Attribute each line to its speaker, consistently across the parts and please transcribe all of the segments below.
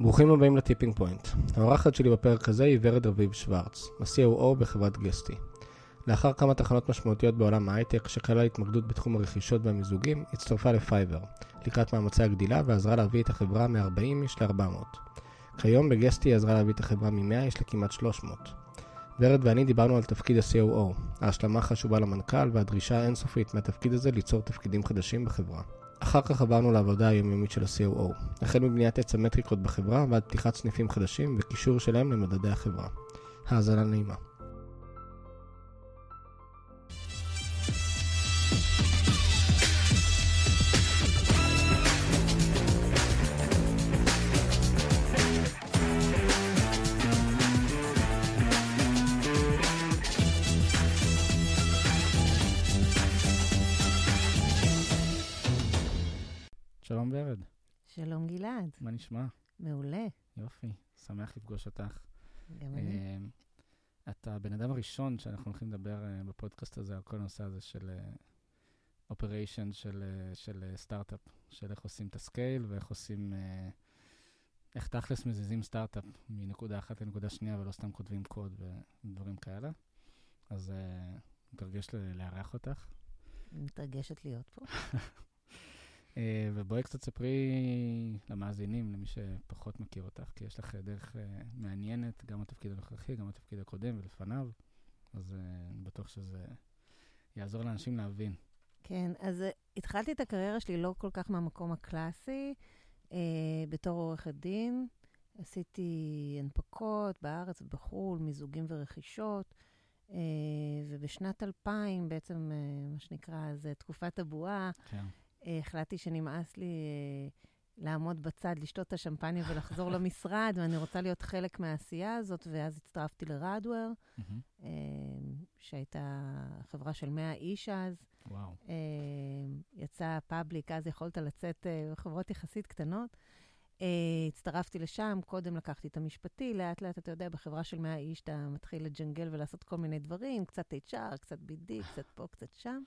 Speaker 1: ברוכים הבאים ל Tipping Point. האורחת שלי בפרק הזה היא ורד רביב שוורץ, ה-COO בחברת Guesty. לאחר כמה תחנות משמעותיות בעולם ההייטק שכללו התמקדות בתחום הרכישות והמיזוגים, הצטרפה ל Fiverr, לקראת מאמצי הגדילה ועזרה להביא את החברה מ-40 איש ל-400. כיום ב Guesty היא עזרה להביא את החברה מ-100 איש לכמעט 300. ורד ואני דיברנו על תפקיד ה-COO, ההשלמה החשובה למנכ"ל והדרישה האינסופית מהתפקיד הזה ליצור תפקידים חדשים בחברה. אחר כך עברנו לעבודה היומיומית של ה-COO, החל מבניית עץ המטריקות בחברה ועד פתיחת סניפים חדשים וקישור שלהם למדדי החברה. האזנה נעימה. שלום
Speaker 2: גלעד,
Speaker 1: מה נשמע?
Speaker 2: מעולה,
Speaker 1: יופי, שמח לפגוש אותך.
Speaker 2: גם אני.
Speaker 1: אה, אתה הבן אדם הראשון שאנחנו הולכים לדבר אה, בפודקאסט הזה על כל הנושא הזה של operation של, אה, של אה, סטארט-אפ, של איך עושים את ה scale ואיך עושים, איך תכלס מזיזים סטארט-אפ מנקודה אחת לנקודה שנייה ולא סתם כותבים קוד ודברים כאלה. אז מתרגש לארח אותך.
Speaker 2: מתרגשת להיות פה.
Speaker 1: אה, ובואי קצת ספרי למאזינים, למי שפחות מכיר אותך, כי יש לך דרך אה, מעניינת, גם בתפקיד הנוכחי, גם בתפקיד הקודם ולפניו, אז אה, אני בטוח שזה יעזור לאנשים להבין.
Speaker 2: כן, אז התחלתי את הקריירה שלי לא כל כך מהמקום הקלאסי, בתור עורכת דין. עשיתי הנפקות בארץ ובחו"ל, מיזוגים ורכישות, ובשנת 2000, בעצם, מה שנקרא, זה תקופת הבועה,
Speaker 1: כן.
Speaker 2: אה, החלטתי שנמאס לי אה, לעמוד בצד, לשתות את השמפניה ולחזור למשרד, ואני רוצה להיות חלק מהעשייה הזאת, ואז הצטרפתי לרדוור. אה, שהייתה חברה של 100 איש אז.
Speaker 1: וואו.
Speaker 2: יצא פאבליק, אז יכולת לצאת בחברות יחסית קטנות. הצטרפתי לשם, קודם לקחתי את המשפטי, לאט לאט, אתה יודע, בחברה של 100 איש אתה מתחיל לג'נגל ולעשות כל מיני דברים, קצת HR, קצת BD, קצת פה, קצת שם.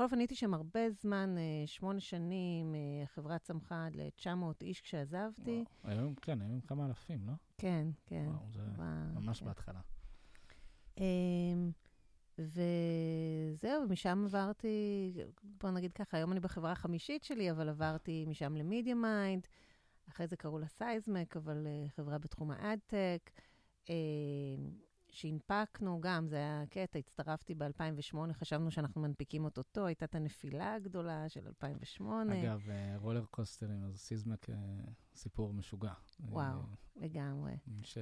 Speaker 2: בכל אופן, הייתי שם הרבה זמן, אה, שמונה שנים, אה, החברה צמחה עד ל-900 איש כשעזבתי.
Speaker 1: וואו. היום, כן, היום כמה אלפים, לא?
Speaker 2: כן, כן.
Speaker 1: וואו, זה
Speaker 2: חברה-
Speaker 1: ממש
Speaker 2: כן.
Speaker 1: בהתחלה.
Speaker 2: אמ, וזהו, משם עברתי, בוא נגיד ככה, היום אני בחברה החמישית שלי, אבל עברתי משם ל MediaMind, אחרי זה קראו לה Sizmek, אבל אה, חברה בתחום ה ad tech, שהנפקנו גם, זה היה קטע, הצטרפתי ב-2008, חשבנו שאנחנו מנפיקים אוטוטו, הייתה את הנפילה הגדולה של 2008.
Speaker 1: אגב, אה, רולר קוסטרים, אז סיזמק אה, סיפור משוגע.
Speaker 2: וואו,
Speaker 1: אה,
Speaker 2: לגמרי.
Speaker 1: ש...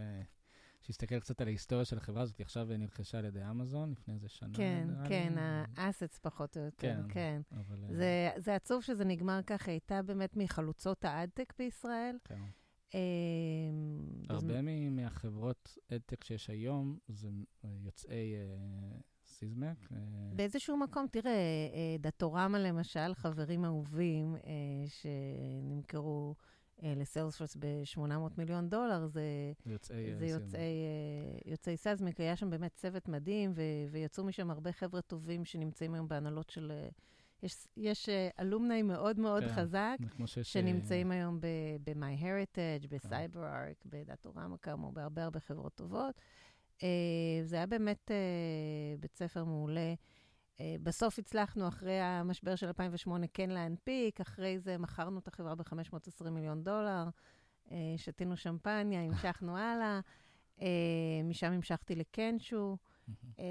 Speaker 1: שיסתכל קצת על ההיסטוריה של החברה הזאת, היא עכשיו נרכשה על ידי אמזון לפני איזה שנה.
Speaker 2: כן. כן, האסטס פחות או יותר,
Speaker 1: כן,
Speaker 2: כן.
Speaker 1: אבל...
Speaker 2: זה, זה עצוב שזה נגמר ככה, הייתה באמת מחלוצות האדטק בישראל.
Speaker 1: כן.
Speaker 2: אה,
Speaker 1: הרבה מ- מהחברות אדטק שיש היום זה אה, יוצאי אה, סיזמק.
Speaker 2: באיזשהו מקום, תראה, אה, דאטורמה למשל, חברים אהובים אה, שנמכרו לסיילספורס ב-800 מיליון דולר, זה,
Speaker 1: יוצאי
Speaker 2: זה. יוצאי, יוצאי סזמיק, היה שם באמת צוות מדהים, ויצאו משם הרבה חבר'ה טובים שנמצאים היום בהנהלות של... אה, יש, יש אה, אלומני מאוד מאוד
Speaker 1: כן.
Speaker 2: חזק.
Speaker 1: שיש...
Speaker 2: שנמצאים היום ב-MyHeritage, ב-CyberArk, בדאטורמה כאמור, בהרבה הרבה חברות טובות. אה, זה היה באמת אה, בית ספר מעולה. אה, בסוף הצלחנו, אחרי המשבר של 2008, כן להנפיק, אחרי זה מכרנו את החברה ב-520 מיליון דולר, אה, שתינו שמפניה, המשכנו הלאה. אה, משם המשכתי לקנשו. אה,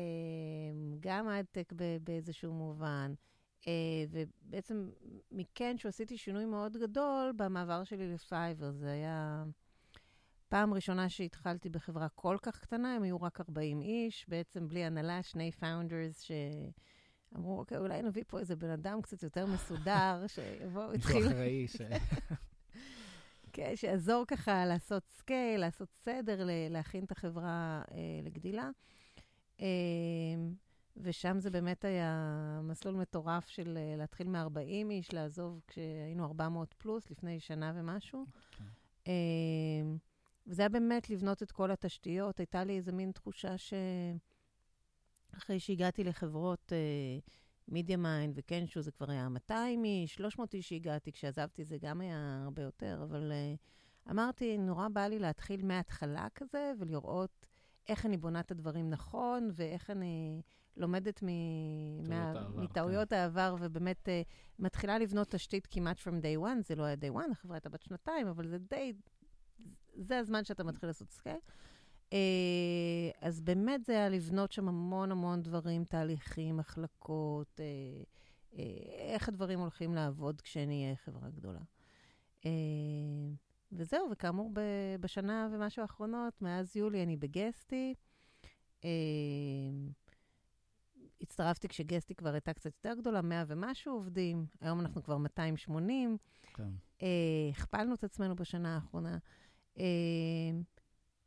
Speaker 2: גם ב- באיזשהו מובן. אה, ובעצם מכאן, שעשיתי שינוי מאוד גדול במעבר שלי ל Fiverr, זה היה פעם ראשונה שהתחלתי בחברה כל כך קטנה, הם היו רק 40 איש, בעצם בלי הנהלה, שני founders שאמרו, אוקיי, אולי נביא פה איזה בן אדם קצת יותר מסודר, שיבוא,
Speaker 1: מישהו
Speaker 2: התחיל,
Speaker 1: אחראי ש...
Speaker 2: כן, שיעזור ככה לעשות scale, לעשות סדר, להכין את החברה אה, לגדילה. אה, ושם זה באמת היה מסלול מטורף של אה, להתחיל מ-40 איש, לעזוב כשהיינו 400 פלוס, לפני שנה ומשהו.
Speaker 1: כן.
Speaker 2: אה, וזה היה באמת לבנות את כל התשתיות. הייתה לי איזה מין תחושה שאחרי שהגעתי לחברות MediaMind ו Kenshoo, זה כבר היה 200 איש, 300 איש שהגעתי, כשעזבתי זה גם היה הרבה יותר, אבל אה, אמרתי, נורא בא לי להתחיל מההתחלה כזה, ולראות איך אני בונה את הדברים נכון, ואיך אני לומדת מטעויות העבר, ובאמת אה, מתחילה לבנות תשתית כמעט from day one. זה לא היה day one, החברה הייתה בת שנתיים, אבל זה די... זה הזמן שאתה מתחיל לעשות scale. אה, אז באמת זה היה לבנות שם המון המון דברים, תהליכים, מחלקות, אה, אה, איך הדברים הולכים לעבוד כשנהיה חברה גדולה. אה, וזהו, וכאמור, בשנה ומשהו האחרונות, מאז יולי אני בגסטי. אה, הצטרפתי כשגסטי כבר הייתה קצת יותר גדולה, 100 ומשהו עובדים, היום אנחנו כבר 280. כן. אה, הכפלנו את עצמנו בשנה האחרונה. אה,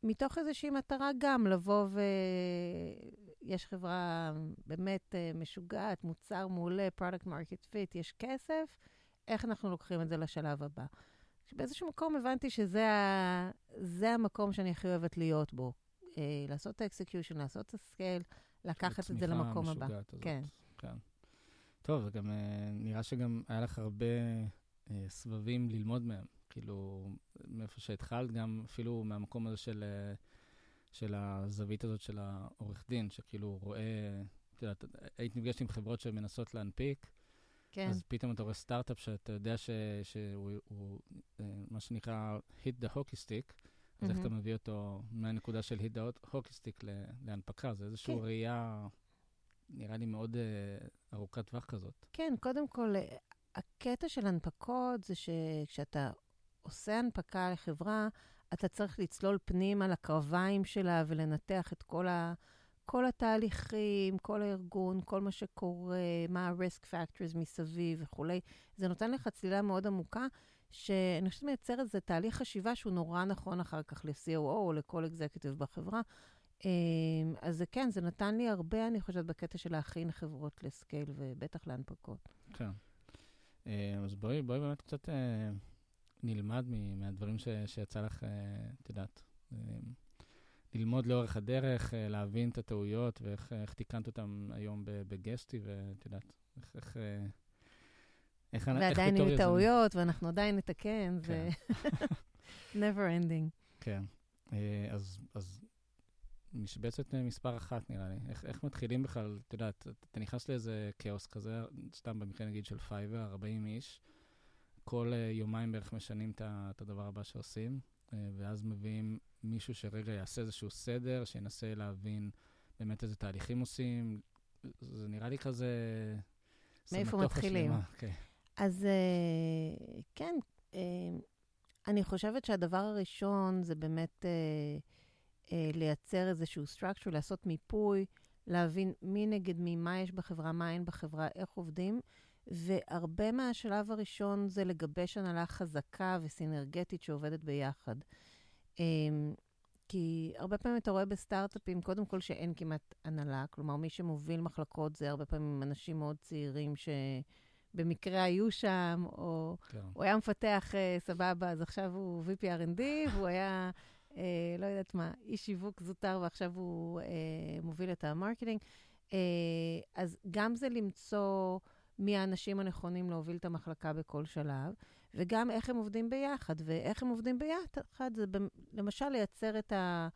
Speaker 2: מתוך איזושהי מטרה גם לבוא ו... יש חברה באמת משוגעת, מוצר מעולה, product market fit, יש כסף, איך אנחנו לוקחים את זה לשלב הבא? שבאיזשהו מקום הבנתי שזה ה... המקום שאני הכי אוהבת להיות בו. אה, לעשות את ה execution, לעשות את ה scale, לקחת את זה למקום הבא. הזאת.
Speaker 1: כן. כן. טוב, וגם אה, נראה שגם היה לך הרבה אה, סבבים ללמוד מהם. כאילו, מאיפה שהתחלת, גם אפילו מהמקום הזה של, אה, של הזווית הזאת של העורך דין, שכאילו רואה, את יודעת, היית נפגשת עם חברות שמנסות להנפיק, כן. אז פתאום אתה רואה סטארט-אפ שאתה יודע ש, שהוא, הוא, אה, מה שנקרא hit the hockey stick, אז mm-hmm. איך אתה מביא אותו מהנקודה של hit the hockey stick להנפקה? זה איזושהי כן. ראייה, נראה לי מאוד uh, ארוכת טווח כזאת.
Speaker 2: כן, קודם כל, אה, הקטע של הנפקות זה שכשאתה עושה הנפקה לחברה, אתה צריך לצלול פנימה לקרביים שלה ולנתח את כל ה... כל התהליכים, כל הארגון, כל מה שקורה, מה ה-risk factors מסביב וכולי. זה נותן לך צלילה מאוד עמוקה, שאני חושבת מייצר איזה תהליך חשיבה שהוא נורא נכון אחר כך ל-COO או לכל אקזקטיב בחברה. אמ, אז זה כן, זה נתן לי הרבה, אני חושבת, בקטע של להכין חברות לסקייל ובטח להנפקות.
Speaker 1: כן. אה, אז בואי, בואי באמת קצת אה, נלמד מהדברים שיצא לך, אה, את יודעת. ללמוד לאורך הדרך, אה, להבין את הטעויות ואיך אה, תיקנת אותן היום ב Guesty, ואת יודעת, איך... איך
Speaker 2: אה, איך ועדיין יהיו טעויות, ואנחנו עדיין נתקן, זה כן. never ending.
Speaker 1: כן. אז, אז משבצת מספר אחת, נראה לי. איך, איך מתחילים בכלל, את יודעת, אתה נכנס לאיזה כאוס כזה, סתם במקרה נגיד של Fiverr, 40 איש, כל יומיים בערך משנים את הדבר הבא שעושים, ואז מביאים מישהו שרגע יעשה איזשהו סדר, שינסה להבין באמת איזה תהליכים עושים. זה נראה לי כזה...
Speaker 2: מאיפה מתחילים? Okay. כן. אז uh, כן, uh, אני חושבת שהדבר הראשון זה באמת לייצר איזשהו structure, לעשות מיפוי, להבין מי נגד מי, מה יש בחברה, מה אין בחברה, איך עובדים. והרבה מהשלב הראשון זה לגבש הנהלה חזקה וסינרגטית שעובדת ביחד. אמ, כי הרבה פעמים אתה רואה בסטארט-אפים, קודם כל שאין כמעט הנהלה, כלומר, מי שמוביל מחלקות זה הרבה פעמים אנשים מאוד צעירים שבמקרה היו שם, או כן. הוא היה מפתח uh, סבבה, אז עכשיו הוא VP R&D, והוא היה, uh, לא יודעת מה, איש שיווק זוטר, ועכשיו הוא uh, מוביל את ה marketing. אה, אז גם זה למצוא מי האנשים הנכונים להוביל את המחלקה בכל שלב. וגם איך הם עובדים ביחד. ואיך הם עובדים ביחד זה למשל לייצר את ה...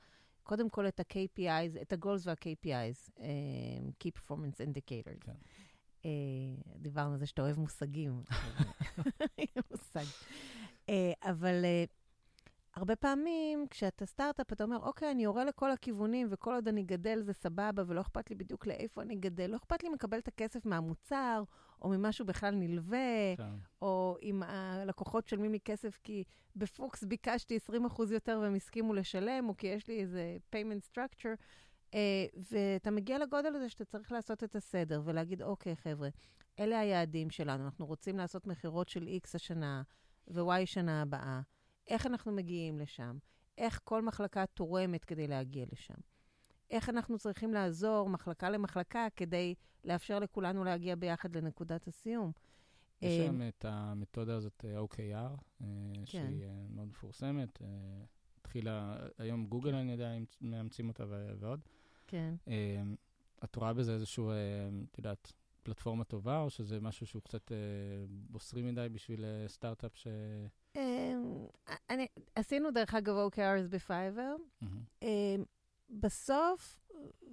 Speaker 2: קודם כל את ה-KPIs, את ה-goals וה-KPIs, אמ, אה, Key Performance Indicators. כן. אה, דיברנו על זה שאתה אוהב מושגים. מושג. אה, אבל אה, הרבה פעמים כשאתה סטארט-אפ, אתה אומר, אוקיי, אני יורה לכל הכיוונים, וכל עוד אני גדל זה סבבה, ולא אכפת לי בדיוק לאיפה אני גדל. לא אכפת לי לקבל את הכסף מהמוצר, או ממשהו בכלל נלווה, כן. או אם הלקוחות משלמים לי כסף כי בפוקס ביקשתי 20% יותר והם הסכימו לשלם, או כי יש לי איזה payment structure. Uh, ואתה מגיע לגודל הזה שאתה צריך לעשות את הסדר ולהגיד, אוקיי, חבר'ה, אלה היעדים שלנו, אנחנו רוצים לעשות מכירות של X השנה ו-Y שנה הבאה. איך אנחנו מגיעים לשם? איך כל מחלקה תורמת כדי להגיע לשם? איך אנחנו צריכים לעזור מחלקה למחלקה כדי לאפשר לכולנו להגיע ביחד לנקודת הסיום.
Speaker 1: יש אה, שם את המתודה הזאת, אה, OKR, אה, כן. שהיא מאוד מפורסמת. התחילה, היום גוגל, אני יודע, מאמצים אותה ועוד.
Speaker 2: כן.
Speaker 1: את רואה בזה איזשהו, את יודעת, פלטפורמה טובה, או שזה משהו שהוא קצת בוסרי מדי בשביל סטארט-אפ ש...
Speaker 2: אמ, אני, עשינו דרך אגב OKRs בפייבר.
Speaker 1: מהמם.
Speaker 2: אמ, בסוף,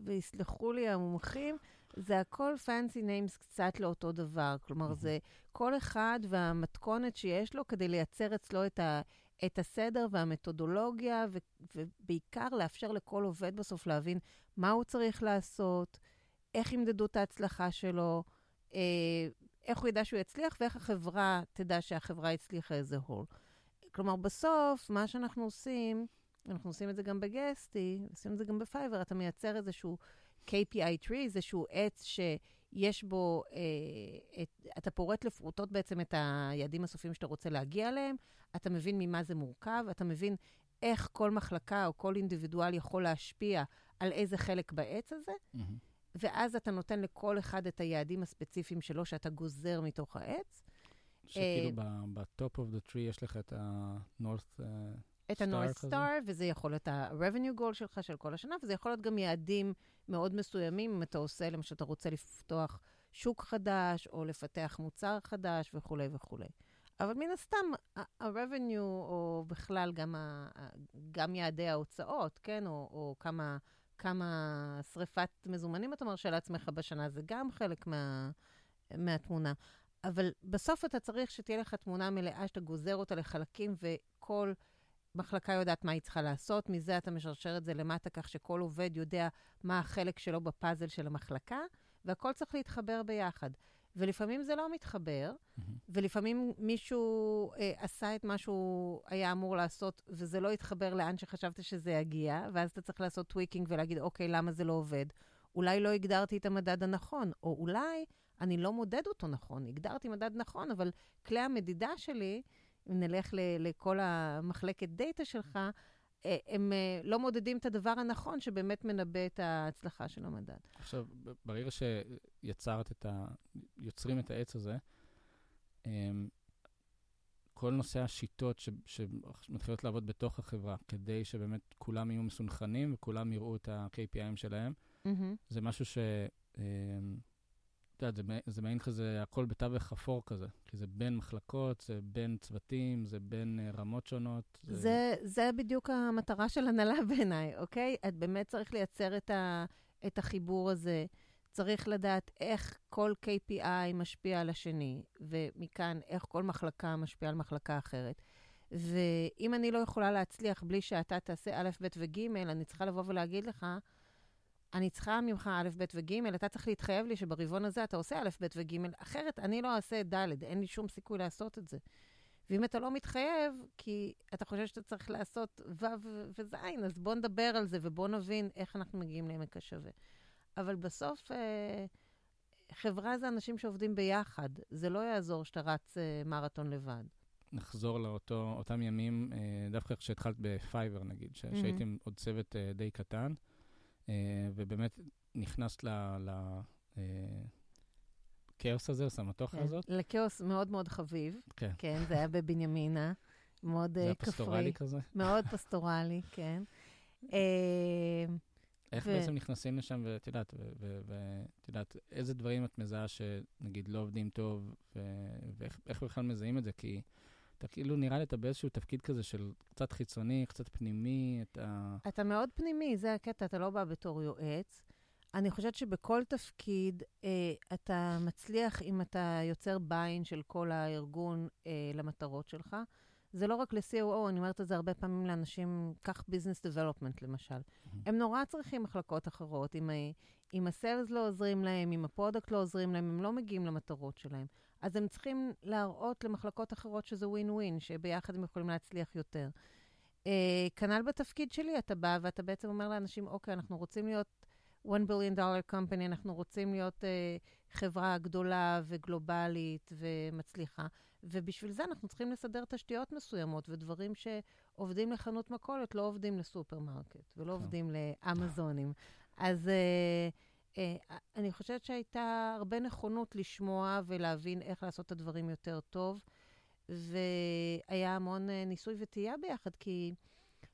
Speaker 2: ויסלחו לי המומחים, זה הכל fancy names קצת לאותו דבר. כלומר,
Speaker 1: מהמם.
Speaker 2: זה כל אחד והמתכונת שיש לו כדי לייצר אצלו את, ה, את הסדר והמתודולוגיה, ו, ובעיקר לאפשר לכל עובד בסוף להבין מה הוא צריך לעשות, איך ימדדו את ההצלחה שלו, אה, איך הוא ידע שהוא יצליח ואיך החברה תדע שהחברה הצליחה איזה הול. כלומר, בסוף, מה שאנחנו עושים, אנחנו עושים את זה גם בגסטי, עושים את זה גם בפייבר, אתה מייצר איזשהו KPI tree, איזשהו עץ שיש בו, אה, את, אתה פורט לפרוטות בעצם את היעדים הסופיים שאתה רוצה להגיע אליהם, אתה מבין ממה זה מורכב, אתה מבין איך כל מחלקה או כל אינדיבידואל יכול להשפיע על איזה חלק בעץ הזה,
Speaker 1: מהמם.
Speaker 2: ואז אתה נותן לכל אחד את היעדים הספציפיים שלו שאתה גוזר מתוך העץ.
Speaker 1: שכאילו ב top of the tree יש לך את ה-North... אה,
Speaker 2: את
Speaker 1: Star
Speaker 2: ה-North? Star, וזה יכול להיות ה-revenue goal שלך של כל השנה, וזה יכול להיות גם יעדים מאוד מסוימים, אם אתה עושה, למשל, אתה רוצה לפתוח שוק חדש, או לפתח מוצר חדש וכולי וכולי. אבל מן הסתם, ה-revenue, או בכלל גם, ה- גם יעדי ההוצאות, כן? או, או כמה, כמה שריפת מזומנים אתה מרשה לעצמך בשנה, זה גם חלק מה, מהתמונה. אבל בסוף אתה צריך שתהיה לך תמונה מלאה, שאתה גוזר אותה לחלקים, וכל מחלקה יודעת מה היא צריכה לעשות. מזה אתה משרשר את זה למטה, כך שכל עובד יודע מה החלק שלו בפאזל של המחלקה, והכל צריך להתחבר ביחד. ולפעמים זה לא מתחבר,
Speaker 1: מהמם.
Speaker 2: ולפעמים מישהו אה, עשה את מה שהוא היה אמור לעשות, וזה לא התחבר לאן שחשבת שזה יגיע, ואז אתה צריך לעשות tweaking ולהגיד, אוקיי, למה זה לא עובד? אולי לא הגדרתי את המדד הנכון, או אולי אני לא מודד אותו נכון. הגדרתי מדד נכון, אבל כלי המדידה שלי, אם נלך ל- לכל המחלקת data שלך, אה, הם אה, לא מודדים את הדבר הנכון שבאמת מנבא את ההצלחה של המדד.
Speaker 1: עכשיו, ברגע שיצרת את ה... יוצרים את העץ הזה, אמ, כל נושא השיטות ש- שמתחילות לעבוד בתוך החברה, כדי שבאמת כולם יהיו מסונכנים וכולם יראו את ה-KPIים שלהם,
Speaker 2: מהמם.
Speaker 1: זה משהו ש... את יודעת, זה מע- זה מעין כזה, הכל בתווך אפור כזה. כי זה בין מחלקות, זה בין צוותים, זה בין אה, רמות שונות.
Speaker 2: זה, זה בדיוק המטרה של הנהלה בעיניי, אוקיי? את באמת צריך לייצר את, ה, את החיבור הזה. צריך לדעת איך כל KPI משפיע על השני, ומכאן איך כל מחלקה משפיעה על מחלקה אחרת. ואם אני לא יכולה להצליח בלי שאתה תעשה א', ב' וג', אני צריכה לבוא ולהגיד לך, אני צריכה ממך א', ב' וג', אתה צריך להתחייב לי שברבעון הזה אתה עושה א', ב' וג', אחרת אני לא אעשה ד', אין לי שום סיכוי לעשות את זה. ואם אתה לא מתחייב, כי אתה חושב שאתה צריך לעשות ו' וז', אז בוא נדבר על זה ובוא נבין איך אנחנו מגיעים לעמק השווה. אבל בסוף, אה, חברה זה אנשים שעובדים ביחד. זה לא יעזור שאתה רץ אה, מרתון לבד.
Speaker 1: נחזור לאותם ימים, אה, דווקא כשהתחלת בפייבר נגיד, ש-
Speaker 2: מהמם.
Speaker 1: שהייתם עוד צוות אה, די קטן, ובאמת נכנסת ל... ל אה, כאוס הזה, לסמטוחה
Speaker 2: כן.
Speaker 1: הזאת.
Speaker 2: לכאוס מאוד מאוד חביב.
Speaker 1: כן.
Speaker 2: כן, זה היה בבנימינה. מאוד
Speaker 1: זה
Speaker 2: אה,
Speaker 1: היה
Speaker 2: כפרי.
Speaker 1: פסטורלי כזה.
Speaker 2: מאוד פסטורלי, כן. אה,
Speaker 1: איך
Speaker 2: ו-
Speaker 1: בעצם נכנסים לשם, ואת יודעת, ואת יודעת, איזה דברים את מזהה שנגיד לא עובדים טוב, ואיך איך בכלל מזהים את זה? כי אתה כאילו, נראה לי אתה באיזשהו תפקיד כזה של קצת חיצוני, קצת פנימי, אתה...
Speaker 2: אתה מאוד פנימי, זה הקטע, אתה לא בא בתור יועץ. אני חושבת שבכל תפקיד אה, אתה מצליח אם אתה יוצר ביין של כל הארגון אה, למטרות שלך. זה לא רק ל-COO, אני אומרת את זה הרבה פעמים לאנשים, קח business development למשל. הם נורא צריכים מחלקות אחרות. אם, ה- אם ה sales לא עוזרים להם, אם ה product לא עוזרים להם, הם לא מגיעים למטרות שלהם. אז הם צריכים להראות למחלקות אחרות שזה ווין ווין, שביחד הם יכולים להצליח יותר. אה, כנ"ל בתפקיד שלי, אתה בא ואתה בעצם אומר לאנשים, אוקיי, אנחנו רוצים להיות 1 billion dollar company, אנחנו רוצים להיות אה, חברה גדולה וגלובלית ומצליחה, ובשביל זה אנחנו צריכים לסדר תשתיות מסוימות, ודברים שעובדים לחנות מכולת לא עובדים לסופרמרקט, ולא
Speaker 1: כן.
Speaker 2: עובדים לאמזונים. אז אה, אני חושבת שהייתה הרבה נכונות לשמוע ולהבין איך לעשות את הדברים יותר טוב, והיה המון אה, ניסוי וטעייה ביחד, כי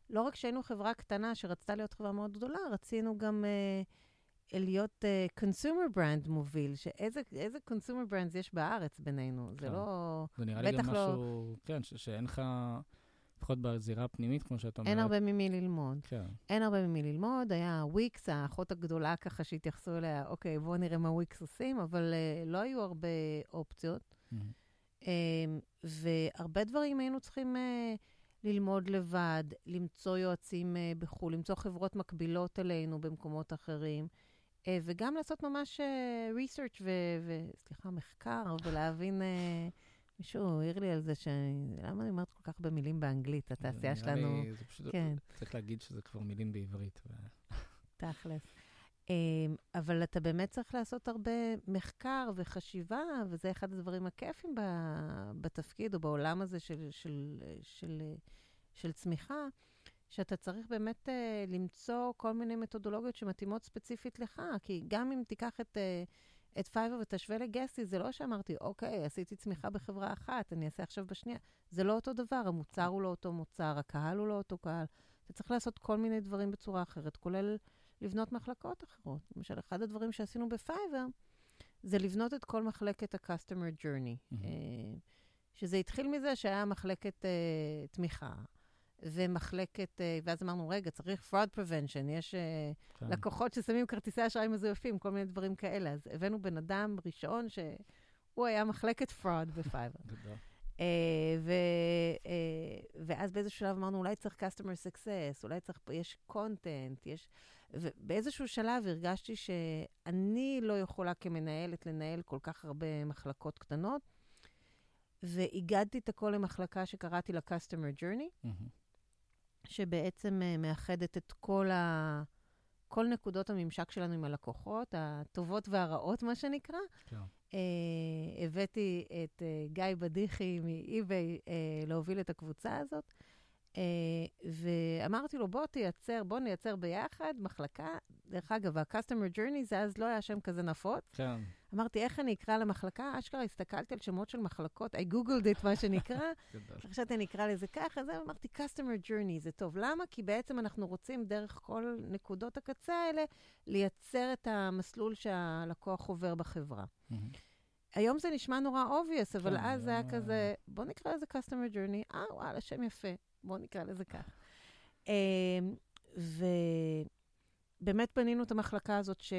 Speaker 2: לא רק שהיינו חברה קטנה שרצתה להיות חברה מאוד גדולה, רצינו גם אה, להיות uh, consumer brand מוביל, שאיזה consumer brands יש בארץ בינינו, כן. זה לא...
Speaker 1: זה נראה לי גם לא... משהו, כן, ש- שאין לך, לפחות בזירה הפנימית, כמו שאת אומרת.
Speaker 2: אין הרבה ממי ללמוד. כן. אין הרבה ממי ללמוד, היה וויקס, האחות הגדולה ככה שהתייחסו אליה, אוקיי, בואו נראה מה וויקס עושים, אבל uh, לא היו הרבה אופציות. Mm-hmm. Um, והרבה דברים היינו צריכים... Uh, ללמוד לבד, למצוא יועצים uh, בחו"ל, למצוא חברות מקבילות אלינו במקומות אחרים, uh, וגם לעשות ממש uh, research וסליחה, מחקר, ולהבין... מישהו העיר לי על זה, ש... למה אני אומרת כל כך הרבה מילים באנגלית? התעשייה שלנו...
Speaker 1: לי, זה פשוט... כן. צריך להגיד שזה כבר מילים בעברית.
Speaker 2: תכלס. אבל אתה באמת צריך לעשות הרבה מחקר וחשיבה, וזה אחד הדברים הכיפים בתפקיד או בעולם הזה של, של, של, של צמיחה, שאתה צריך באמת uh, למצוא כל מיני מתודולוגיות שמתאימות ספציפית לך. כי גם אם תיקח את, uh, את פייבר ותשווה לגסטי, זה לא שאמרתי, אוקיי, עשיתי צמיחה בחברה אחת, אני אעשה עכשיו בשנייה. זה לא אותו דבר, המוצר הוא לא אותו מוצר, הקהל הוא לא אותו קהל. אתה צריך לעשות כל מיני דברים בצורה אחרת, כולל לבנות מחלקות אחרות. למשל, אחד הדברים שעשינו בפייבר, זה לבנות את כל מחלקת ה-customer journey. Mm-hmm. שזה התחיל מזה שהיה מחלקת uh, תמיכה, ומחלקת, uh, ואז אמרנו, רגע, צריך fraud prevention, יש uh, כן. לקוחות ששמים כרטיסי אשראי מזויפים, כל מיני דברים כאלה. אז הבאנו בן אדם ראשון שהוא היה מחלקת fraud בפייבר. Uh, ו, uh, ואז באיזשהו שלב אמרנו, אולי צריך customer success, אולי צריך, יש content, יש... ובאיזשהו שלב הרגשתי שאני לא יכולה כמנהלת לנהל כל כך הרבה מחלקות קטנות, ואיגדתי את הכל למחלקה שקראתי לה Customer Journey, mm-hmm. שבעצם uh, מאחדת את כל, ה... כל נקודות הממשק שלנו עם הלקוחות, הטובות והרעות, מה שנקרא. כן. Uh, הבאתי את uh, גיא בדיחי מ-eBay uh, להוביל את הקבוצה הזאת. Uh, ואמרתי לו, בוא תייצר, בוא נייצר ביחד מחלקה. דרך אגב, ה-customer journey זה אז לא היה שם כזה נפוץ.
Speaker 1: כן.
Speaker 2: אמרתי, איך אני אקרא למחלקה? אשכרה הסתכלתי על שמות של מחלקות, I googled it, מה שנקרא. חשבתי, אני אקרא לזה ככה, אז אמרתי, customer journey זה טוב. למה? כי בעצם אנחנו רוצים דרך כל נקודות הקצה האלה לייצר את המסלול שהלקוח עובר בחברה. היום זה נשמע נורא obvious, אבל כן, אז זה היה כזה, בוא נקרא לזה customer journey, אה, וואלה, שם יפה. בואו נקרא לזה כך. אמ, ובאמת בנינו את המחלקה הזאת ש...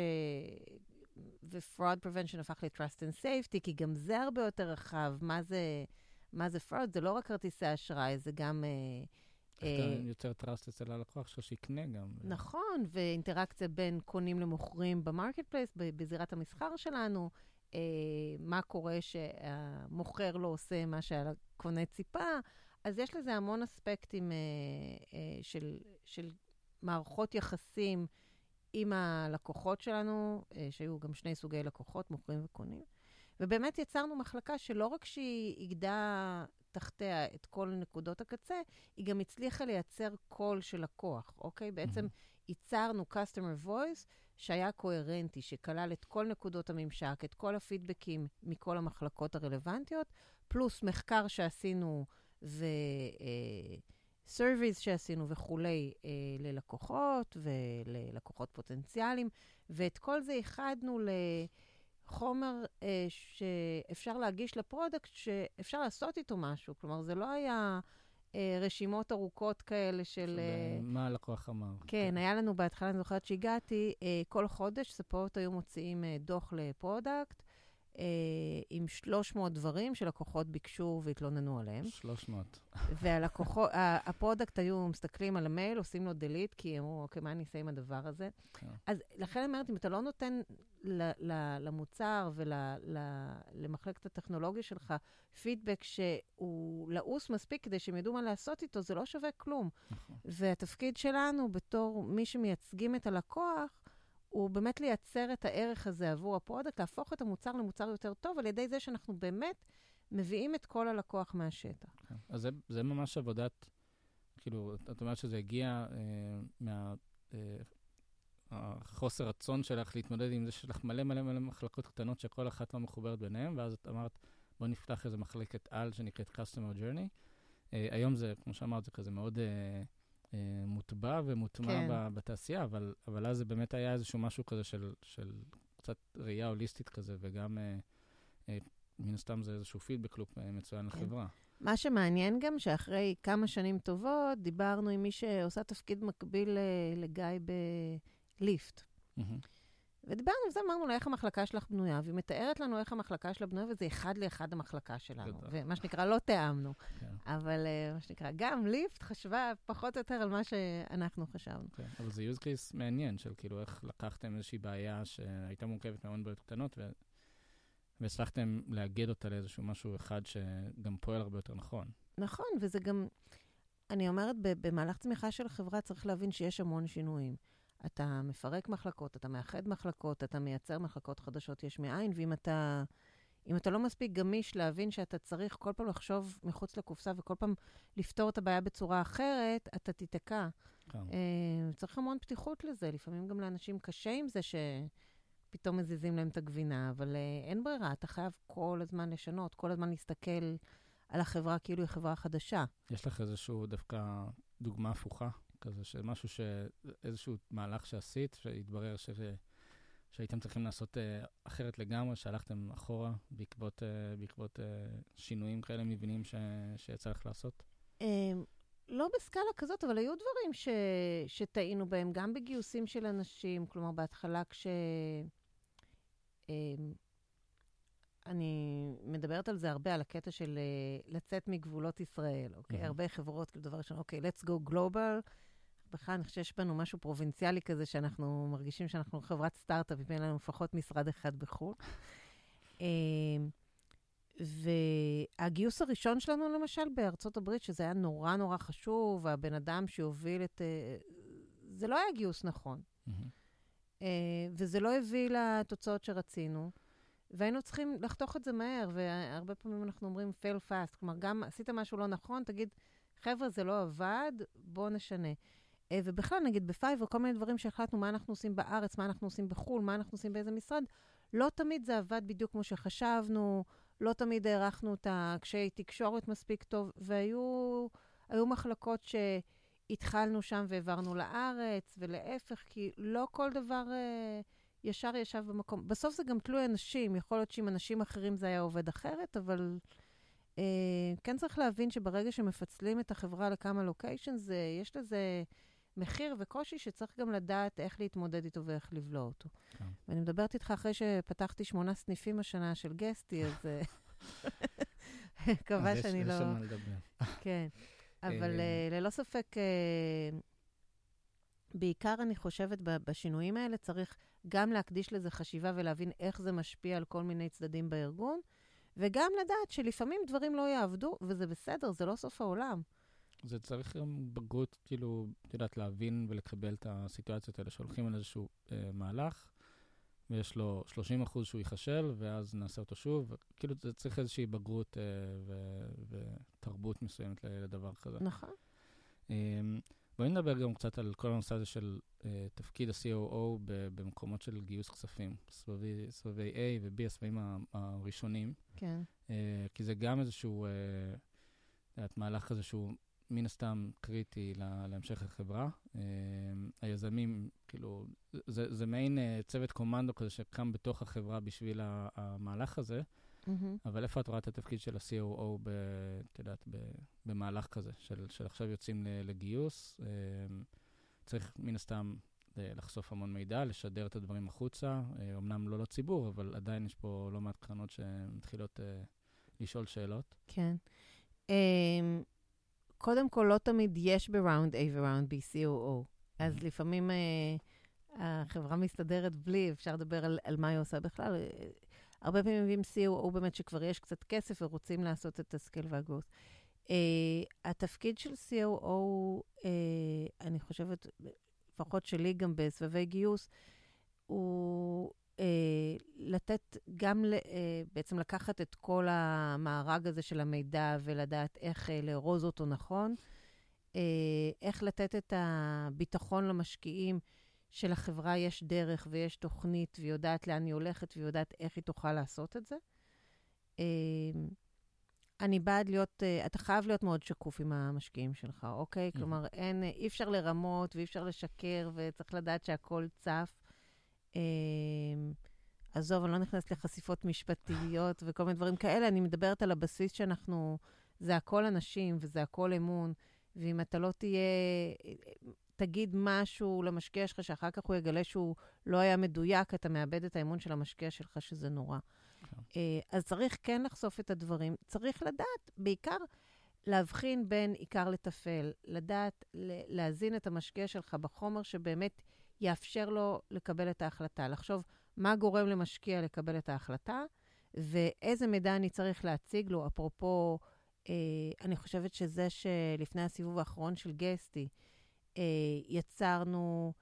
Speaker 2: ו-fraud prevention הפך ל-trust and safety, כי גם זה הרבה יותר רחב. מה זה, מה זה fraud? זה לא רק כרטיסי אשראי, זה גם...
Speaker 1: אתה אה, יוצר trust אצל הלקוח שלו שיקנה גם.
Speaker 2: נכון, ואינטראקציה בין קונים למוכרים ב marketplace, בזירת המסחר שלנו. אה, מה קורה שהמוכר לא עושה מה שהקונה ציפה. אז יש לזה המון אספקטים אה, אה, של, של מערכות יחסים עם הלקוחות שלנו, אה, שהיו גם שני סוגי לקוחות, מוכרים וקונים. ובאמת יצרנו מחלקה שלא רק שהיא איגדה תחתיה את כל נקודות הקצה, היא גם הצליחה לייצר קול של לקוח, אוקיי? בעצם mm-hmm. ייצרנו customer voice שהיה קוהרנטי, שכלל את כל נקודות הממשק, את כל הפידבקים מכל המחלקות הרלוונטיות, פלוס מחקר שעשינו ו-surveys שעשינו וכולי uh, ללקוחות וללקוחות פוטנציאליים, ואת כל זה איחדנו לחומר uh, שאפשר להגיש ל product, שאפשר לעשות איתו משהו. כלומר, זה לא היה... uh, רשימות ארוכות כאלה של...
Speaker 1: Uh, מה הלקוח אמר.
Speaker 2: כן, כן, היה לנו בהתחלה, אני זוכרת שהגעתי, uh, כל חודש support היו מוציאים uh, דוח ל product, אה, עם 300 דברים שלקוחות ביקשו והתלוננו עליהם.
Speaker 1: 300.
Speaker 2: והלקוחות, ה product היו מסתכלים על המייל, עושים לו delete, כי אמרו, אוקיי, מה אני אעשה עם הדבר הזה? כן. אז לכן אני אומרת, אם אתה לא נותן למוצר ולמחלקת הטכנולוגיה שלך פידבק שהוא לעוס מספיק כדי שהם ידעו מה לעשות איתו, זה לא שווה כלום. נכון. והתפקיד שלנו, בתור מי שמייצגים את הלקוח, הוא באמת לייצר את הערך הזה עבור ה product, להפוך את המוצר למוצר יותר טוב, על ידי זה שאנחנו באמת מביאים את קול הלקוח מהשטח.
Speaker 1: כן. אז זה, זה ממש עבודת, כאילו, את אומרת שזה הגיע אה, מה... אה, רצון שלך להתמודד עם זה שלך מלא מלא מלא מחלקות קטנות שכל אחת לא מחוברת ביניהן, ואז את אמרת, בוא נפתח איזה מחלקת על שנקראת Customer Journey. Uh, היום זה, כמו שאמרת, זה כזה מאוד אה, מוטבע ומוטמע
Speaker 2: כן.
Speaker 1: ב- בתעשייה, אבל, אבל אז זה באמת היה איזשהו משהו כזה של, של קצת ראייה הוליסטית כזה, וגם אה, אה, מן הסתם זה איזשהו פידבק לופ אה, מצוין
Speaker 2: כן.
Speaker 1: לחברה.
Speaker 2: מה שמעניין גם, שאחרי כמה שנים טובות, דיברנו עם מי שעושה תפקיד מקביל אה, לגיא בליפט.
Speaker 1: מהמם.
Speaker 2: ודיברנו על זה, אמרנו לה איך המחלקה שלך בנויה, והיא מתארת לנו איך המחלקה שלה בנויה, וזה אחד לאחד המחלקה שלנו. ומה שנקרא, לא תיאמנו.
Speaker 1: כן.
Speaker 2: אבל אה, מה שנקרא, גם ליפט חשבה פחות או יותר על מה שאנחנו חשבנו.
Speaker 1: כן, אבל זה use case מעניין, של כאילו איך לקחתם איזושהי בעיה שהייתה מורכבת מהמון בעיות קטנות, ו... והצלחתם לאגד אותה לאיזשהו משהו אחד שגם פועל הרבה יותר נכון.
Speaker 2: נכון, וזה גם, אני אומרת, במהלך צמיחה של חברה צריך להבין שיש המון שינויים. אתה מפרק מחלקות, אתה מאחד מחלקות, אתה מייצר מחלקות חדשות יש מאין, ואם אתה, אם אתה לא מספיק גמיש להבין שאתה צריך כל פעם לחשוב מחוץ לקופסה וכל פעם לפתור את הבעיה בצורה אחרת, אתה תיתקע.
Speaker 1: כן.
Speaker 2: אה, צריך המון פתיחות לזה. לפעמים גם לאנשים קשה עם זה שפתאום מזיזים להם את הגבינה, אבל אה, אין ברירה, אתה חייב כל הזמן לשנות, כל הזמן להסתכל על החברה כאילו היא חברה חדשה.
Speaker 1: יש לך איזשהו דווקא דוגמה הפוכה, כזה, של משהו ש... איזשהו מהלך שעשית, שהתברר ש... שהייתם צריכים לעשות uh, אחרת לגמרי, שהלכתם אחורה בעקבות, uh, בעקבות uh, שינויים כאלה מבניים ש... שיצא לך לעשות?
Speaker 2: אה, לא בסקאלה כזאת, אבל היו דברים ש... שטעינו בהם, גם בגיוסים של אנשים, כלומר, בהתחלה כש... אה, אני מדברת על זה הרבה, על הקטע של אה, לצאת מגבולות ישראל, אוקיי?
Speaker 1: מהמם.
Speaker 2: הרבה חברות, כאילו, דבר ראשון, אוקיי, let's go global. בכלל, אני חושבת שיש בנו משהו פרובינציאלי כזה, שאנחנו מרגישים שאנחנו חברת סטארט-אפ, ואין לנו לפחות משרד אחד בחו"ל. אה, והגיוס הראשון שלנו, למשל, בארצות הברית, שזה היה נורא נורא חשוב, והבן אדם שהוביל את... אה, זה לא היה גיוס נכון.
Speaker 1: מהמם.
Speaker 2: אה, וזה לא הביא לתוצאות שרצינו, והיינו צריכים לחתוך את זה מהר, והרבה פעמים אנחנו אומרים fail fast, כלומר, גם עשית משהו לא נכון, תגיד, חבר'ה, זה לא עבד, בואו נשנה. אה, ובכלל, נגיד בפייבר, כל מיני דברים שהחלטנו מה אנחנו עושים בארץ, מה אנחנו עושים בחו"ל, מה אנחנו עושים באיזה משרד, לא תמיד זה עבד בדיוק כמו שחשבנו, לא תמיד הערכנו את הקשיי תקשורת מספיק טוב, והיו היו מחלקות שהתחלנו שם והעברנו לארץ, ולהפך, כי לא כל דבר אה, ישר ישב במקום. בסוף זה גם תלוי אנשים, יכול להיות שעם אנשים אחרים זה היה עובד אחרת, אבל אה, כן צריך להבין שברגע שמפצלים את החברה לכמה לוקיישנס, יש לזה מחיר וקושי שצריך גם לדעת איך להתמודד איתו ואיך לבלוע אותו.
Speaker 1: כן.
Speaker 2: ואני מדברת איתך אחרי שפתחתי שמונה סניפים השנה של גסטי, אז אה, מקווה
Speaker 1: יש-
Speaker 2: שאני
Speaker 1: יש
Speaker 2: לא...
Speaker 1: על מה לדבר.
Speaker 2: כן. אבל
Speaker 1: אה,
Speaker 2: אה, ללא ספק, בעיקר אני חושבת בשינויים האלה צריך גם להקדיש לזה חשיבה ולהבין איך זה משפיע על כל מיני צדדים בארגון, וגם לדעת שלפעמים דברים לא יעבדו, וזה בסדר, זה לא סוף העולם.
Speaker 1: זה צריך גם בגרות, כאילו, את יודעת, להבין ולקבל את הסיטואציות האלה שהולכים על איזשהו אה, מהלך, ויש לו 30 אחוז שהוא ייכשל, ואז נעשה אותו שוב. כאילו, זה צריך איזושהי בגרות אה, ו- ותרבות מסוימת לדבר כזה.
Speaker 2: נכון.
Speaker 1: אה, בואי נדבר גם קצת על כל הנושא הזה של אה, תפקיד ה-COO ב- במקומות של גיוס כספים, סבבי, סבבי A ו-B, הסבבים הראשונים.
Speaker 2: כן.
Speaker 1: אה, כי זה גם איזשהו, אה, את יודעת, מהלך כזה שהוא מן הסתם קריטי לה- להמשך החברה. אה, היזמים, כאילו, זה, זה מעין אה, צוות קומנדו כזה שקם בתוך החברה בשביל המהלך הזה,
Speaker 2: מהמם.
Speaker 1: אבל איפה את רואה את התפקיד של ה-COO, ב, את יודעת, ב, במהלך כזה, של, של עכשיו יוצאים לגיוס? אה, צריך מן הסתם לחשוף המון מידע, לשדר את הדברים החוצה, אמנם לא לציבור, אבל עדיין יש פה לא מעט קרנות שמתחילות לשאול שאלות.
Speaker 2: כן. קודם כל, לא תמיד יש ב-Round A ו-Round B COO. אז
Speaker 1: Mhm.
Speaker 2: לפעמים uh, החברה מסתדרת בלי, אפשר לדבר על, על מה היא עושה בכלל. Uh, הרבה פעמים מביאים COO באמת שכבר יש קצת כסף ורוצים לעשות את הסקייל והגרוס. Uh, התפקיד של COO, uh, אני חושבת, לפחות שלי גם בסבבי גיוס, הוא אה, לתת גם, ל, אה, בעצם לקחת את כל המארג הזה של המידע ולדעת איך אה, לארוז אותו נכון, אה, איך לתת את הביטחון למשקיעים שלחברה יש דרך ויש תוכנית והיא יודעת לאן היא הולכת והיא יודעת איך היא תוכל לעשות את זה. אה, אני בעד להיות, uh, אתה חייב להיות מאוד שקוף עם המשקיעים שלך, אוקיי? Mm-hmm. כלומר, אין, אי אפשר לרמות ואי אפשר לשקר, וצריך לדעת שהכל צף. Uh, עזוב, אני לא נכנסת לחשיפות משפטיות וכל מיני דברים כאלה, אני מדברת על הבסיס שאנחנו, זה הכל אנשים וזה הכל אמון, ואם אתה לא תהיה, תגיד משהו למשקיע שלך, שאחר כך הוא יגלה שהוא לא היה מדויק, אתה מאבד את האמון של המשקיע שלך, שזה נורא. כן. אז צריך כן לחשוף את הדברים. צריך לדעת, בעיקר להבחין בין עיקר לטפל, לדעת להזין את המשקיע שלך בחומר שבאמת יאפשר לו לקבל את ההחלטה. לחשוב מה גורם למשקיע לקבל את ההחלטה, ואיזה מידע אני צריך להציג לו. אפרופו, אה, אני חושבת שזה שלפני הסיבוב האחרון של גסטי, אה, יצרנו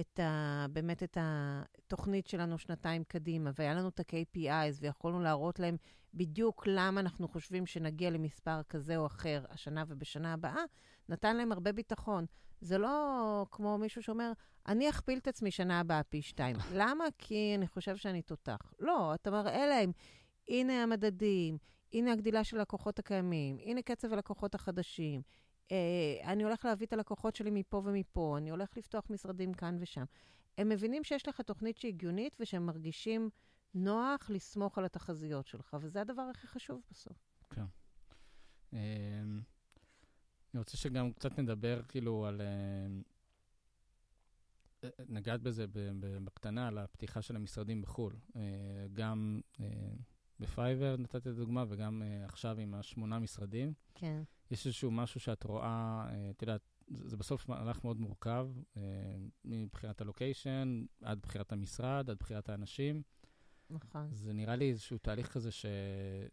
Speaker 2: את ה, באמת את התוכנית שלנו שנתיים קדימה, והיה לנו את ה-KPIs, ויכולנו להראות להם בדיוק למה אנחנו חושבים שנגיע למספר כזה או אחר השנה ובשנה הבאה, נתן להם הרבה ביטחון. זה לא כמו מישהו שאומר, אני אכפיל את עצמי שנה הבאה פי שתיים. למה? כי אני חושב שאני תותח. לא, אתה מראה להם, הנה המדדים, הנה הגדילה של הלקוחות הקיימים, הנה קצב הלקוחות החדשים, אני הולך להביא את הלקוחות שלי מפה ומפה, אני הולך לפתוח משרדים כאן ושם. הם מבינים שיש לך תוכנית שהיא הגיונית ושהם מרגישים נוח לסמוך על התחזיות שלך, וזה הדבר הכי חשוב בסוף.
Speaker 1: כן. אמ, אני רוצה שגם קצת נדבר כאילו על... אה, נגעת בזה בקטנה, על הפתיחה של המשרדים בחו"ל. אה, גם בפייבר נתתי את הדוגמה, וגם עכשיו עם השמונה משרדים.
Speaker 2: כן.
Speaker 1: יש איזשהו משהו שאת רואה, אה, את יודעת, זה בסוף מהלך מאוד מורכב, אה, מבחינת הלוקיישן, עד בחירת המשרד, עד בחירת האנשים.
Speaker 2: נכון.
Speaker 1: זה נראה לי איזשהו תהליך כזה ש...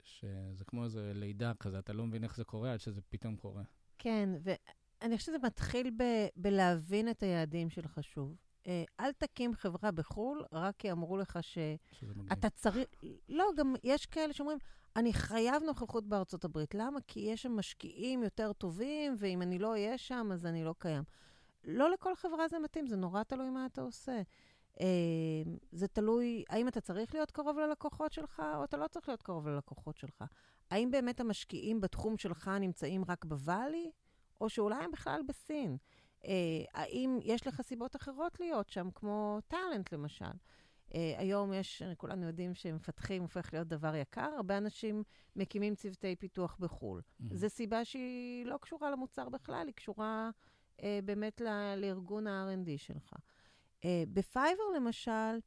Speaker 1: שזה כמו איזה לידה כזה, אתה לא מבין איך זה קורה עד שזה פתאום קורה.
Speaker 2: כן, ואני חושבת שזה מתחיל ב... בלהבין את היעדים שלך שוב. אה, אל תקים חברה בחו"ל, רק כי אמרו לך ש... אתה צריך... לא, גם יש כאלה שאומרים, אני חייב נוכחות בארצות הברית. למה? כי יש שם משקיעים יותר טובים, ואם אני לא אהיה שם, אז אני לא קיים. לא לכל חברה זה מתאים, זה נורא תלוי מה אתה עושה. אה, זה תלוי, האם אתה צריך להיות קרוב ללקוחות שלך, או אתה לא צריך להיות קרוב ללקוחות שלך. האם באמת המשקיעים בתחום שלך נמצאים רק בוואלי, או שאולי הם בכלל בסין? אה, האם יש לך סיבות אחרות להיות שם, כמו טאלנט למשל? Uh, היום יש, כולנו יודעים שמפתחים הופך להיות דבר יקר, הרבה אנשים מקימים צוותי פיתוח בחו"ל. זו סיבה שהיא לא קשורה למוצר בכלל, היא קשורה uh, באמת ל- לארגון ה-R&D שלך. בפייבר למשל,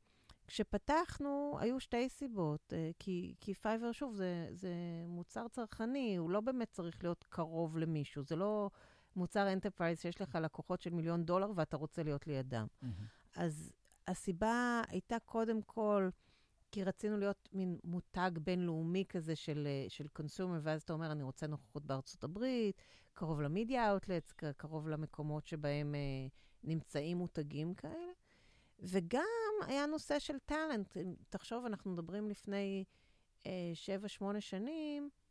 Speaker 2: כשפתחנו, היו שתי סיבות, כי, כי פייבר, שוב, זה, זה מוצר צרכני, הוא לא באמת צריך להיות קרוב למישהו, זה לא מוצר enterprise שיש לך לקוחות של מיליון דולר ואתה רוצה להיות לידם. Mm-hmm. אז הסיבה הייתה קודם כל, כי רצינו להיות מין מותג בינלאומי כזה של, אה, של consumer, ואז אתה אומר, אני רוצה נוכחות בארצות הברית, קרוב ל media outlets, קרוב למקומות שבהם אה, נמצאים מותגים כאלה. וגם היה נושא של talent. תחשוב, אנחנו מדברים לפני אה, שבע, שמונה שנים, אה,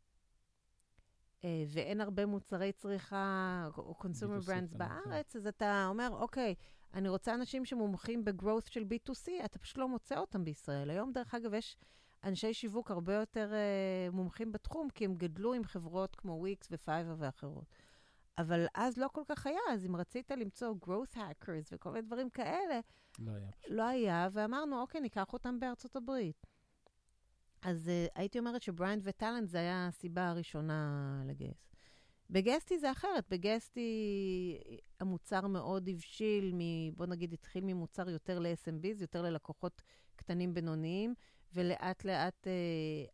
Speaker 2: ואין הרבה מוצרי צריכה או consumer brands בארץ, אז אתה אומר, אוקיי, אני רוצה אנשים שמומחים ב-growth של B2C, אתה פשוט לא מוצא אותם בישראל. היום, דרך אגב, יש אנשי שיווק הרבה יותר uh, מומחים בתחום, כי הם גדלו עם חברות כמו וויקס ופייבר ואחרות. אבל אז לא כל כך היה, אז אם רצית למצוא growth hackers וכל מיני דברים כאלה,
Speaker 1: לא היה.
Speaker 2: לא היה, ואמרנו, אוקיי, ניקח אותם בארצות הברית. אז uh, הייתי אומרת ש brand ו talent זה היה הסיבה הראשונה לגייס. בגסטי זה אחרת, בגסטי המוצר מאוד הבשיל, מ, בוא נגיד, התחיל ממוצר יותר ל-SMBs, יותר ללקוחות קטנים בינוניים, ולאט לאט אה,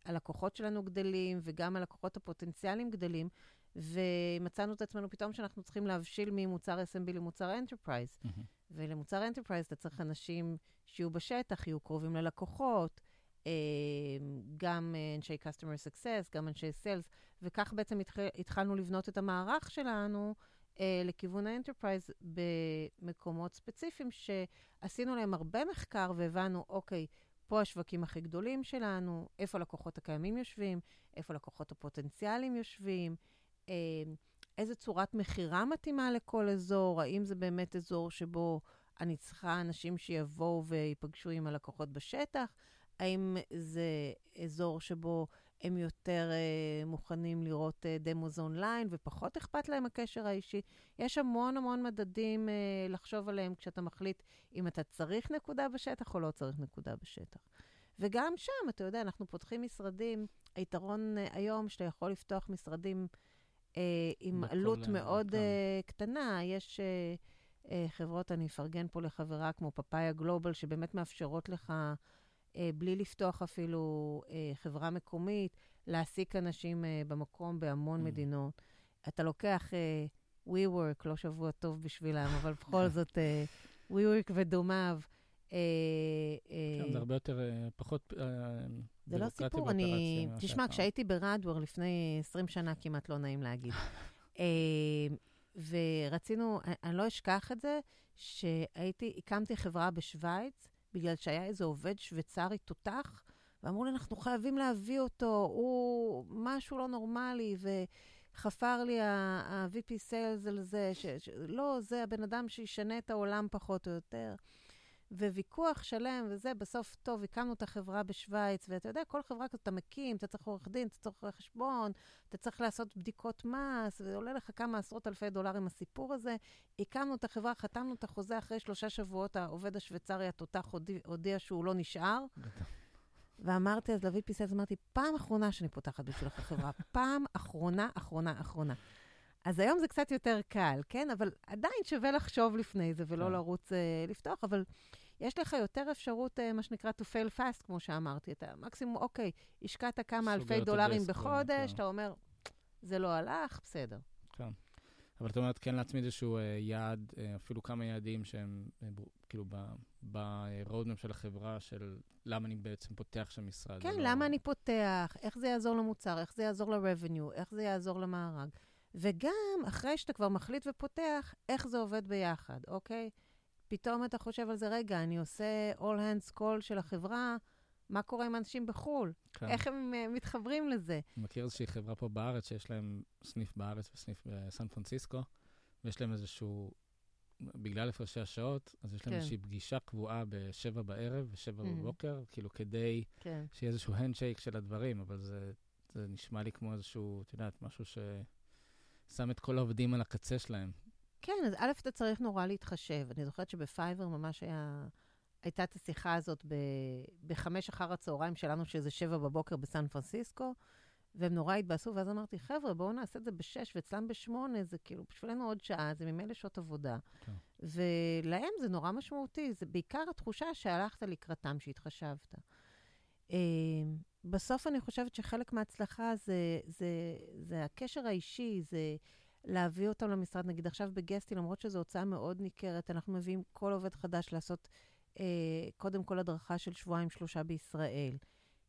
Speaker 2: הלקוחות שלנו גדלים, וגם הלקוחות הפוטנציאליים גדלים, ומצאנו את עצמנו פתאום שאנחנו צריכים להבשיל ממוצר SMB למוצר enterprise. Mm-hmm. ולמוצר enterprise אתה צריך אנשים שיהיו בשטח, יהיו קרובים ללקוחות, גם אנשי Customer Success, גם אנשי Sales, וכך בעצם התח... התחלנו לבנות את המערך שלנו אה, לכיוון ה enterprise במקומות ספציפיים שעשינו להם הרבה מחקר והבנו, אוקיי, פה השווקים הכי גדולים שלנו, איפה הלקוחות הקיימים יושבים, איפה הלקוחות הפוטנציאליים יושבים, אה, איזה צורת מכירה מתאימה לכל אזור, האם זה באמת אזור שבו אני צריכה אנשים שיבואו וייפגשו עם הלקוחות בשטח, האם זה אזור שבו הם יותר uh, מוכנים לראות uh, דמוז אונליין, ופחות אכפת להם הקשר האישי. יש המון המון מדדים uh, לחשוב עליהם כשאתה מחליט אם אתה צריך נקודה בשטח או לא צריך נקודה בשטח. וגם שם, אתה יודע, אנחנו פותחים משרדים, היתרון uh, היום שאתה יכול לפתוח משרדים uh, עם עלות מאוד uh, קטנה. יש uh, uh, חברות, אני אפרגן פה לחברה כמו פאפאיה גלובל, שבאמת מאפשרות לך... אה, בלי לפתוח אפילו אה, חברה מקומית, להעסיק אנשים אה, במקום בהמון mm. מדינות. אתה לוקח אה, WeWork, לא שבוע טוב בשבילם, אבל בכל זאת, אה, WeWork ודומיו.
Speaker 1: כן, זה הרבה יותר, פחות
Speaker 2: זה לא סיפור, אני... תשמע, כשהייתי ברדוור לפני 20 שנה, כמעט לא נעים להגיד. ורצינו, אני לא אשכח את זה, שהייתי, הקמתי חברה בשוויץ, בגלל שהיה איזה עובד שוויצרי תותח, ואמרו לי, אנחנו חייבים להביא אותו, הוא משהו לא נורמלי, וחפר לי ה-VP Sales על זה, ש, ש, לא, זה הבן אדם שישנה את העולם פחות או יותר. וויכוח שלם וזה, בסוף, טוב, הקמנו את החברה בשוויץ, ואתה יודע, כל חברה כזאת אתה מקים, אתה צריך עורך דין, אתה צריך רואה חשבון, אתה צריך לעשות בדיקות מס, ועולה לך כמה עשרות אלפי דולרים הסיפור הזה. הקמנו את החברה, חתמנו את החוזה, אחרי שלושה שבועות העובד השוויצרי התותח הודיע, שהוא לא נשאר. ואמרתי אז ל-VP סיילס, אמרתי, פעם אחרונה שאני פותחת בשבילך חברה, פעם אחרונה, אחרונה, אחרונה. אז היום זה קצת יותר קל, כן? אבל עדיין שווה לחשוב לפני זה ולא כן. לרוץ uh, לפתוח, אבל יש לך יותר אפשרות, uh, מה שנקרא to fail fast, כמו שאמרתי. אתה מקסימום, אוקיי, השקעת כמה אלפי דולרים בחודש, כן. אתה אומר, זה לא הלך, בסדר.
Speaker 1: כן. אבל את אומרת, כן להצמיד איזשהו uh, יעד, uh, אפילו כמה יעדים שהם כאילו ב-roadmap של החברה, של למה אני בעצם פותח שם משרד.
Speaker 2: כן, לא... למה אני פותח, איך זה יעזור למוצר, איך זה יעזור ל-revenue, איך זה יעזור למארג. וגם, אחרי שאתה כבר מחליט ופותח, איך זה עובד ביחד, אוקיי? פתאום אתה חושב על זה, רגע, אני עושה all hands call של החברה, מה קורה עם אנשים בחו"ל? כן. איך הם uh, מתחברים לזה?
Speaker 1: אני מכיר איזושהי חברה פה בארץ, שיש להם סניף בארץ וסניף בסן פרנסיסקו, ויש להם איזשהו, בגלל הפרשי השעות, אז יש להם כן. איזושהי פגישה קבועה ב-7 בערב ו-7 mm-hmm. בבוקר, כאילו כדי כן. שיהיה איזשהו הנדשייק של הדברים, אבל זה, זה נשמע לי כמו איזשהו, את יודעת, משהו ש... שם את כל העובדים על הקצה שלהם.
Speaker 2: כן, אז א', אתה צריך נורא להתחשב. אני זוכרת שבפייבר ממש היה... הייתה את השיחה הזאת ב, בחמש אחר הצהריים שלנו, שזה שבע בבוקר בסן פרנסיסקו, והם נורא התבאסו, ואז אמרתי, חבר'ה, בואו נעשה את זה בשש, ואצלם בשמונה, זה כאילו, בשבילנו עוד שעה, זה ממילא שעות עבודה. כן. ולהם זה נורא משמעותי, זה בעיקר התחושה שהלכת לקראתם, שהתחשבת. אה, בסוף אני חושבת שחלק מההצלחה זה, זה, זה הקשר האישי, זה להביא אותם למשרד. נגיד עכשיו בגסטי, למרות שזו הוצאה מאוד ניכרת, אנחנו מביאים כל עובד חדש לעשות אה, קודם כל הדרכה של שבועיים-שלושה בישראל.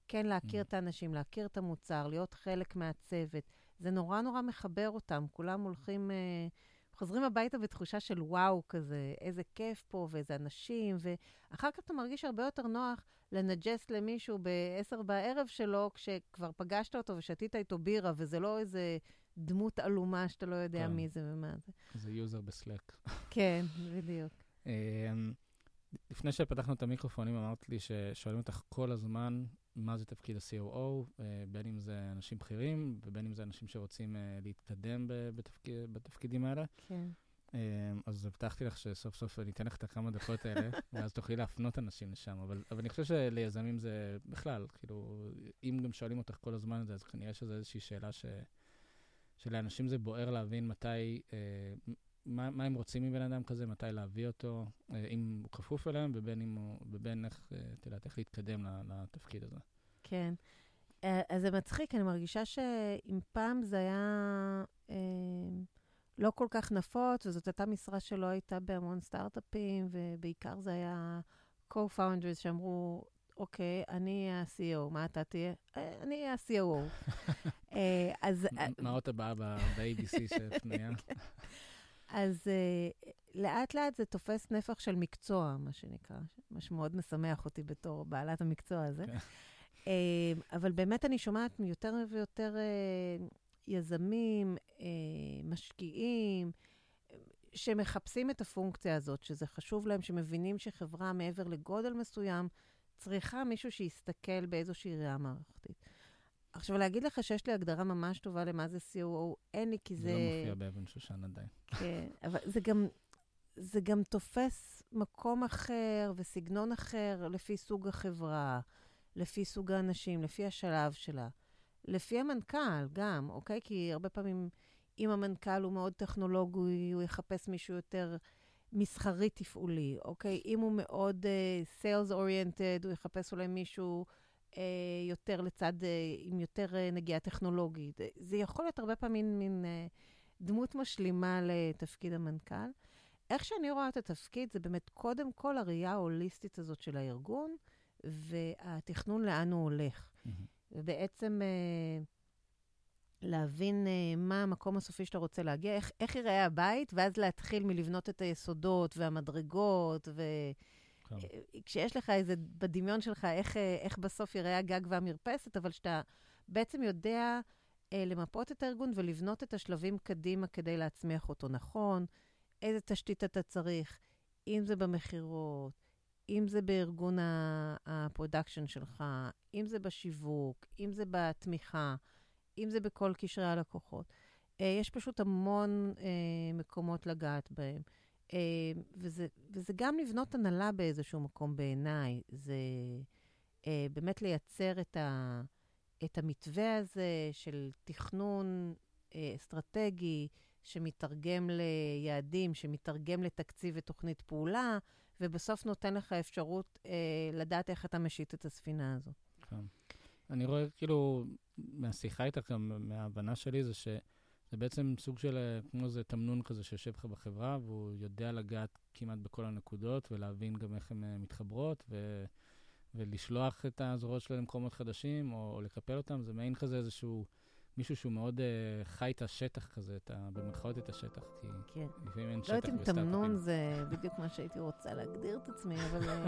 Speaker 2: כן, להכיר mm. את האנשים, להכיר את המוצר, להיות חלק מהצוות. זה נורא נורא מחבר אותם. כולם הולכים, אה, חוזרים הביתה בתחושה של וואו כזה, איזה כיף פה ואיזה אנשים, ואחר כך אתה מרגיש הרבה יותר נוח לנג'ס למישהו ב-10 בערב שלו, כשכבר פגשת אותו ושתית איתו בירה, וזה לא איזה דמות עלומה שאתה לא יודע כן. מי זה ומה זה.
Speaker 1: זה user ב Slack.
Speaker 2: כן, בדיוק.
Speaker 1: לפני שפתחנו את המיקרופונים, אמרת לי ששואלים אותך כל הזמן מה זה תפקיד ה-COO, אה, בין אם זה אנשים בכירים ובין אם זה אנשים שרוצים אה, להתקדם בתפקיד, בתפקידים האלה.
Speaker 2: כן.
Speaker 1: אמ, אז הבטחתי לך שסוף סוף אני אתן לך את הכמה דקות האלה, ואז תוכלי להפנות אנשים לשם. אבל, אבל אני חושב שליזמים זה בכלל, כאילו, אם גם שואלים אותך כל הזמן את זה, אז כנראה שזו איזושהי שאלה ש, שלאנשים זה בוער להבין מתי, אה, מה, מה הם רוצים מבן אדם כזה, מתי להביא אותו, אה, אם הוא כפוף אליהם, ובין, אם הוא, ובין איך, אה, את יודעת, איך להתקדם לתפקיד הזה.
Speaker 2: כן. אז זה מצחיק, אני מרגישה שאם פעם זה היה... אה, לא כל כך נפוץ, וזאת הייתה משרה שלא הייתה בהמון סטארט-אפים, ובעיקר זה היה co-founders שאמרו, אוקיי, אני אהיה ה-CEO, מה אתה תהיה? אה, אני אהיה ה-COO.
Speaker 1: אה, אז... מה עוד הבאה ב-ABC של פנייה?
Speaker 2: אז uh, לאט לאט זה תופס נפח של מקצוע, מה שנקרא, מה שמאוד משמח אותי בתור בעלת המקצוע הזה. Okay. Uh, אבל באמת אני שומעת יותר ויותר uh, יזמים, אה, משקיעים, שמחפשים את הפונקציה הזאת, שזה חשוב להם, שמבינים שחברה מעבר לגודל מסוים, צריכה מישהו שיסתכל באיזושהי ראייה מערכתית. עכשיו, להגיד לך שיש לי הגדרה ממש טובה למה זה COO, אין לי, כי זה...
Speaker 1: זה לא מופיע באבן שושן עדיין.
Speaker 2: כן, אבל זה גם, זה גם תופס מקום אחר וסגנון אחר לפי סוג החברה, לפי סוג האנשים, לפי השלב שלה. לפי המנכ"ל גם, אוקיי? כי הרבה פעמים, אם המנכ"ל הוא מאוד טכנולוגי, הוא יחפש מישהו יותר מסחרי תפעולי, אוקיי? אם הוא מאוד uh, sales oriented, הוא יחפש אולי מישהו יותר לצד, uh, עם יותר uh, נגיעה טכנולוגית. זה יכול להיות הרבה פעמים מין uh, דמות משלימה לתפקיד המנכ"ל. איך שאני רואה את התפקיד, זה באמת קודם כל הראייה ההוליסטית הזאת של הארגון, והתכנון לאן הוא הולך. Mm-hmm. ובעצם אה, להבין אה, מה המקום הסופי שאתה רוצה להגיע, איך, איך ייראה הבית, ואז להתחיל מלבנות את היסודות והמדרגות, וכשיש כן. לך איזה, בדמיון שלך, איך, אה, איך בסוף ייראה הגג והמרפסת, אבל שאתה בעצם יודע אה, למפות את הארגון ולבנות את השלבים קדימה כדי להצמיח אותו נכון, איזה תשתית אתה צריך, אם זה במכירות, אם זה בארגון ה production שלך, אם זה בשיווק, אם זה בתמיכה, אם זה בכל קשרי הלקוחות. Uh, יש פשוט המון uh, מקומות לגעת בהם. Uh, וזה, וזה גם לבנות הנהלה באיזשהו מקום בעיניי. זה uh, באמת לייצר את, ה, את המתווה הזה של תכנון uh, אסטרטגי, שמתרגם ליעדים, שמתרגם לתקציב ותוכנית פעולה, ובסוף נותן לך אפשרות אה, לדעת איך אתה משיט את הספינה הזו. כן.
Speaker 1: אני רואה, כאילו, מהשיחה איתך, גם מההבנה שלי, זה שזה בעצם סוג של, אה, כמו איזה תמנון כזה שיושב לך בחברה, והוא יודע לגעת כמעט בכל הנקודות, ולהבין גם איך הן אה, מתחברות, ו... ולשלוח את הזרועות שלו למקומות חדשים, או, או לקפל אותם, זה מעין כזה איזשהו... מישהו שהוא מאוד uh, חי את השטח כזה, את ה, במרכאות את השטח, כי כן. לפעמים אין לא שטח
Speaker 2: בסטארט-אפים. לא יודעת אם תמנון זה בדיוק מה שהייתי רוצה להגדיר את עצמי, אבל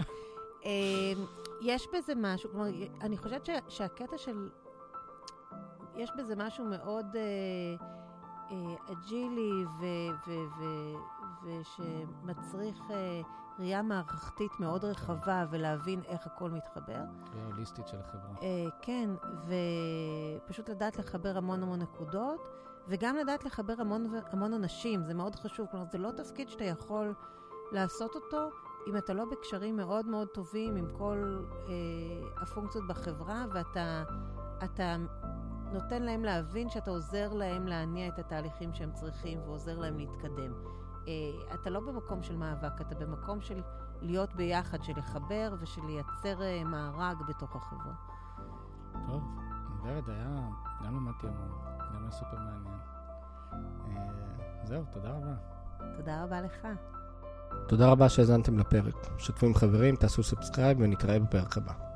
Speaker 2: uh, יש בזה משהו, כלומר, אני חושבת ש, שהקטע של... יש בזה משהו מאוד uh, אג'ילי ושמצריך... Uh, ראייה מערכתית מאוד רחבה ולהבין איך הכל מתחבר.
Speaker 1: ראייה הוליסטית של החברה.
Speaker 2: Uh, כן, ופשוט לדעת לחבר המון המון נקודות, וגם לדעת לחבר המון, המון אנשים, זה מאוד חשוב. כלומר, זה לא תפקיד שאתה יכול לעשות אותו אם אתה לא בקשרים מאוד מאוד טובים עם כל uh, הפונקציות בחברה, ואתה אתה נותן להם להבין שאתה עוזר להם להניע את התהליכים שהם צריכים ועוזר להם להתקדם. אה, אתה לא במקום של מאבק, אתה במקום של להיות ביחד, של לחבר ושל לייצר אה, מארג בתוך החברה.
Speaker 1: טוב, ורד, היה, גם למדתי המון, גם היה סופר מעניין. אה, זהו, תודה רבה.
Speaker 2: תודה רבה לך.
Speaker 3: תודה רבה שהאזנתם לפרק. שתפו עם חברים, תעשו subscribe ונתראה בפרק הבא.